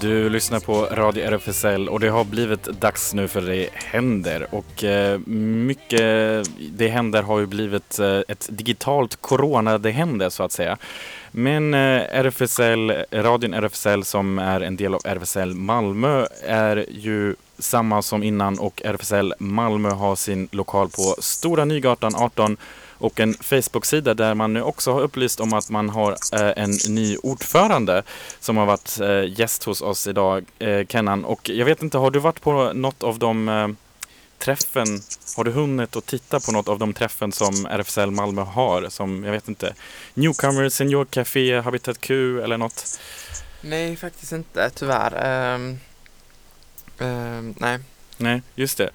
du lyssnar på Radio RFSL och det har blivit dags nu för det händer och eh, mycket det händer har ju blivit eh, ett digitalt corona det händer så att säga. Men eh, RFSL, radion RFSL som är en del av RFSL Malmö är ju samma som innan och RFSL Malmö har sin lokal på Stora Nygatan 18 och en Facebook-sida där man nu också har upplyst om att man har eh, en ny ordförande som har varit eh, gäst hos oss idag, eh, Kennan. Och jag vet inte, har du varit på något av de träffen, har du hunnit att titta på något av de träffen som RFSL Malmö har? Som, jag vet inte, Newcomer, Senior Café, Habitat Q eller något? Nej, faktiskt inte, tyvärr. Um, um, nej. Nej, just det.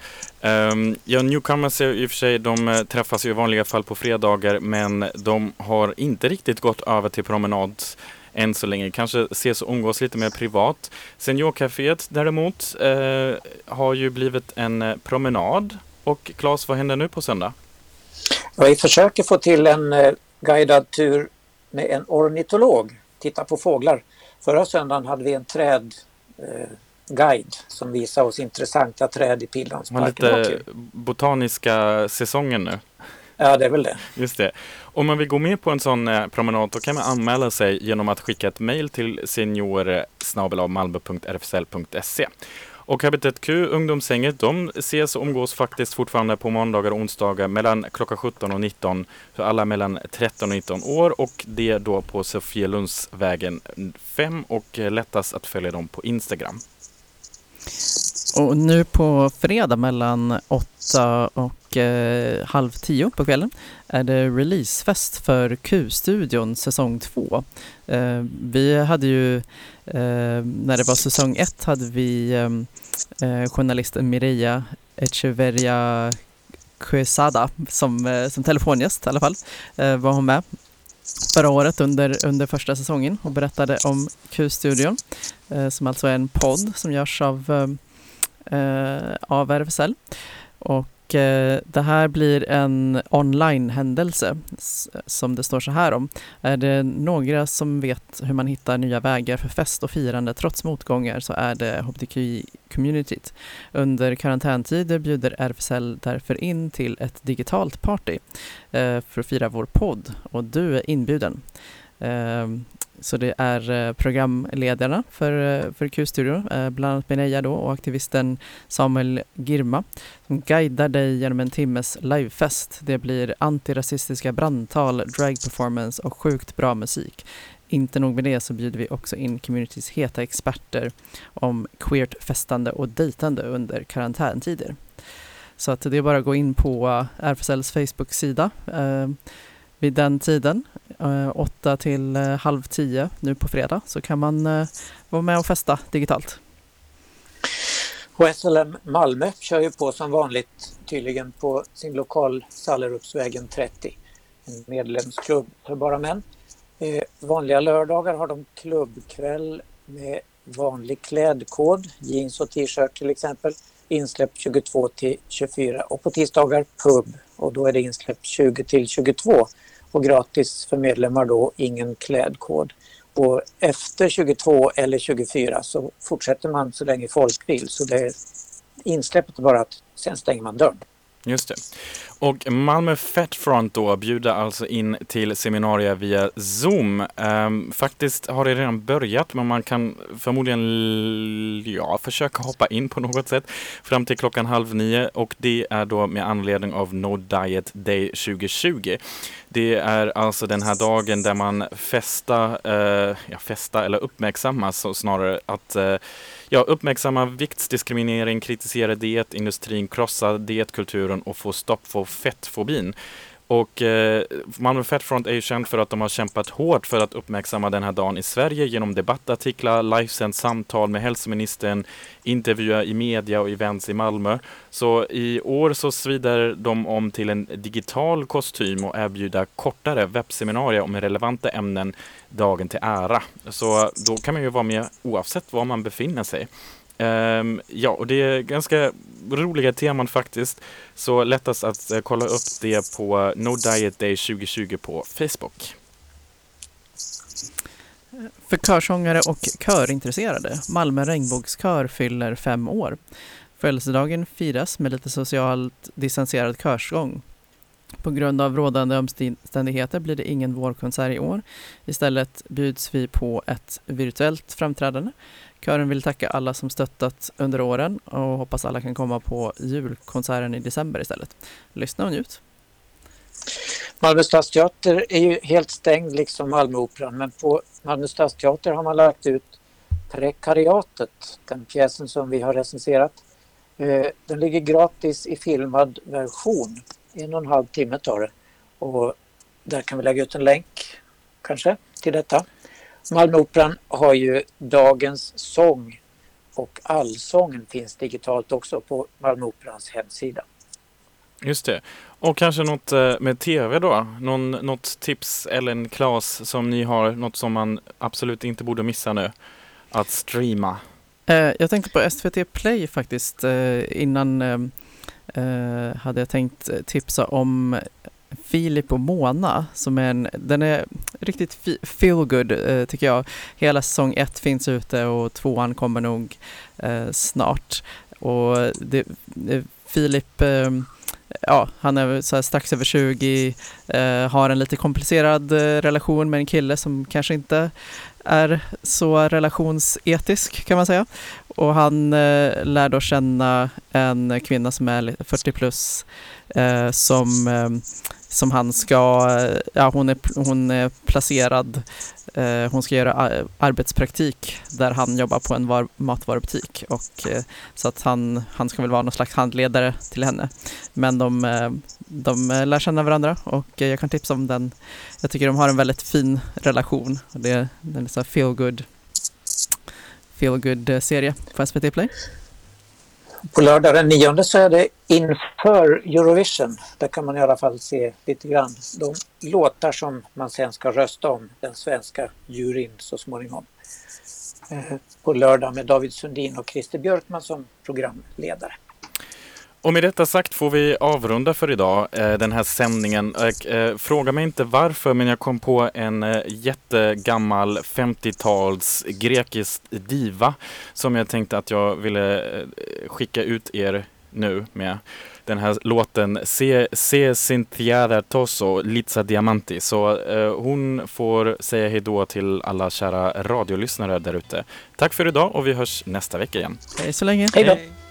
Um, ja, Newcomers i och för sig, de eh, träffas i vanliga fall på fredagar men de har inte riktigt gått över till promenad än så länge. Kanske ses och umgås lite mer privat. Seniorcaféet däremot uh, har ju blivit en eh, promenad. Och Claes, vad händer nu på söndag? Ja, vi försöker få till en uh, guidad tur med en ornitolog. Titta på fåglar. Förra söndagen hade vi en träd uh, guide som visar oss intressanta träd i Pildammsparken. Lite botaniska säsongen nu. Ja, det är väl det. Just det. Om man vill gå med på en sån eh, promenad då kan man anmäla sig genom att skicka ett mejl till senior malmö.rfsl.se. Och Habitat Q, ungdomshänget, de ses och umgås faktiskt fortfarande på måndagar och onsdagar mellan klockan 17 och 19 för alla mellan 13 och 19 år och det då på Sofielundsvägen 5 och lättast att följa dem på Instagram. Och nu på fredag mellan 8 och eh, halv tio på kvällen är det releasefest för Q-studion säsong två. Eh, vi hade ju, eh, när det var säsong ett, hade vi eh, eh journalisten Mireia Echeverria Quesada som, eh, som telefongäst i alla fall, eh, var hon med förra året under, under första säsongen och berättade om Q-studion eh, som alltså är en podd som görs av eh, eh av RFSL. Och eh, det här blir en online-händelse som det står så här om. Är det några som vet hur man hittar nya vägar för fest och firande trots motgångar så är det hbtqi-communityt. Under karantäntider bjuder RFSL därför in till ett digitalt party eh, för att fira vår podd och du är inbjuden. Ehm, så det är eh, programledarna för, eh, för Q-studio, eh, bland annat Mireia då och aktivisten Samuel Girma som guidar dig genom en timmes livefest. Det blir antirasistiska brandtal, dragperformance och sjukt bra musik. Inte nog med det så bjuder vi också in communities heta experter om queert festande och dejtande under karantäntider. Så att det är bara att gå in på RFSLs Facebook-sida vid den tiden, Eh, 8 till eh, halv 10 nu på fredag, så kan man eh, vara med och festa digitalt. Och SLM Malmö kör ju på som vanligt tydligen på sin lokal Sallerupsvägen 30. En medlemsklubb för bara män. Eh, vanliga lördagar har de klubbkväll med vanlig klädkod, jeans och t-shirt till exempel. Insläpp 22 till 24 och på tisdagar pub och då är det insläpp 20 till 22 och gratis för medlemmar då ingen klädkod. Och efter 22 eller 24 så fortsätter man så länge folk vill så det är insläppet bara att sen stänger man dörren. Just det. Och Malmö Fat Front då bjuder alltså in till seminarier via Zoom. Ehm, faktiskt har det redan börjat men man kan förmodligen ja, försöka hoppa in på något sätt fram till klockan halv nio och det är då med anledning av No Diet Day 2020. Det är alltså den här dagen där man festar, eh, ja, festa eller uppmärksammas snarare att eh, ja, uppmärksamma viktsdiskriminering, kritisera dietindustrin, krossa dietkulturen och få stopp på fettfobin. Och eh, Malmö Fettfront är ju känd för att de har kämpat hårt för att uppmärksamma den här dagen i Sverige genom debattartiklar, livesänd samtal med hälsoministern, intervjuer i media och events i Malmö. Så i år så svider de om till en digital kostym och erbjuder kortare webbseminarier om relevanta ämnen dagen till ära. Så då kan man ju vara med oavsett var man befinner sig. Um, ja, och det är ganska roliga teman faktiskt. Så lättast att uh, kolla upp det på No Diet Day 2020 på Facebook. För körsångare och körintresserade, Malmö regnbågskör fyller fem år. Födelsedagen firas med lite socialt distanserad körsång. På grund av rådande omständigheter blir det ingen vårkonsert i år. Istället bjuds vi på ett virtuellt framträdande Kören vill tacka alla som stöttat under åren och hoppas alla kan komma på julkonserten i december istället. Lyssna och njut! Malmö stadsteater är ju helt stängd liksom Malmöoperan men på Malmö stadsteater har man lagt ut Prekariatet, den pjäsen som vi har recenserat. Eh, den ligger gratis i filmad version. En och en halv timme tar det. Och där kan vi lägga ut en länk kanske till detta. Malmöoperan har ju Dagens sång och Allsången finns digitalt också på Malmöoperans hemsida. Just det. Och kanske något eh, med tv då? Någon, något tips eller en Klas som ni har, något som man absolut inte borde missa nu att streama? Eh, jag tänkte på SVT Play faktiskt. Eh, innan hade jag tänkt tipsa om Filip och Mona som är en, den är riktigt feel good eh, tycker jag. Hela säsong ett finns ute och tvåan kommer nog eh, snart. Och det, eh, Filip eh, ja, han är så strax över 20, eh, har en lite komplicerad eh, relation med en kille som kanske inte är så relationsetisk kan man säga och han eh, lär då känna en kvinna som är 40 plus eh, som, eh, som han ska, eh, ja hon är, hon är placerad, eh, hon ska göra eh, arbetspraktik där han jobbar på en var, matvarubutik och eh, så att han, han ska väl vara någon slags handledare till henne. Men de, eh, de lär känna varandra och jag kan tipsa om den. Jag tycker de har en väldigt fin relation. Och det är så feel good Feelgood serie på SVT Play. På lördag den 9 så är det inför Eurovision. Där kan man i alla fall se lite grann de låtar som man sen ska rösta om den svenska juryn så småningom. Eh, på lördag med David Sundin och Christer Björkman som programledare. Och med detta sagt får vi avrunda för idag, eh, den här sändningen. Eh, fråga mig inte varför, men jag kom på en eh, jättegammal 50-tals grekisk diva som jag tänkte att jag ville eh, skicka ut er nu med. Den här låten Se, Se Cynthia Tosso, Litza Diamanti. Så eh, hon får säga hej då till alla kära radiolyssnare där ute. Tack för idag och vi hörs nästa vecka igen. Hej så länge. Hej då!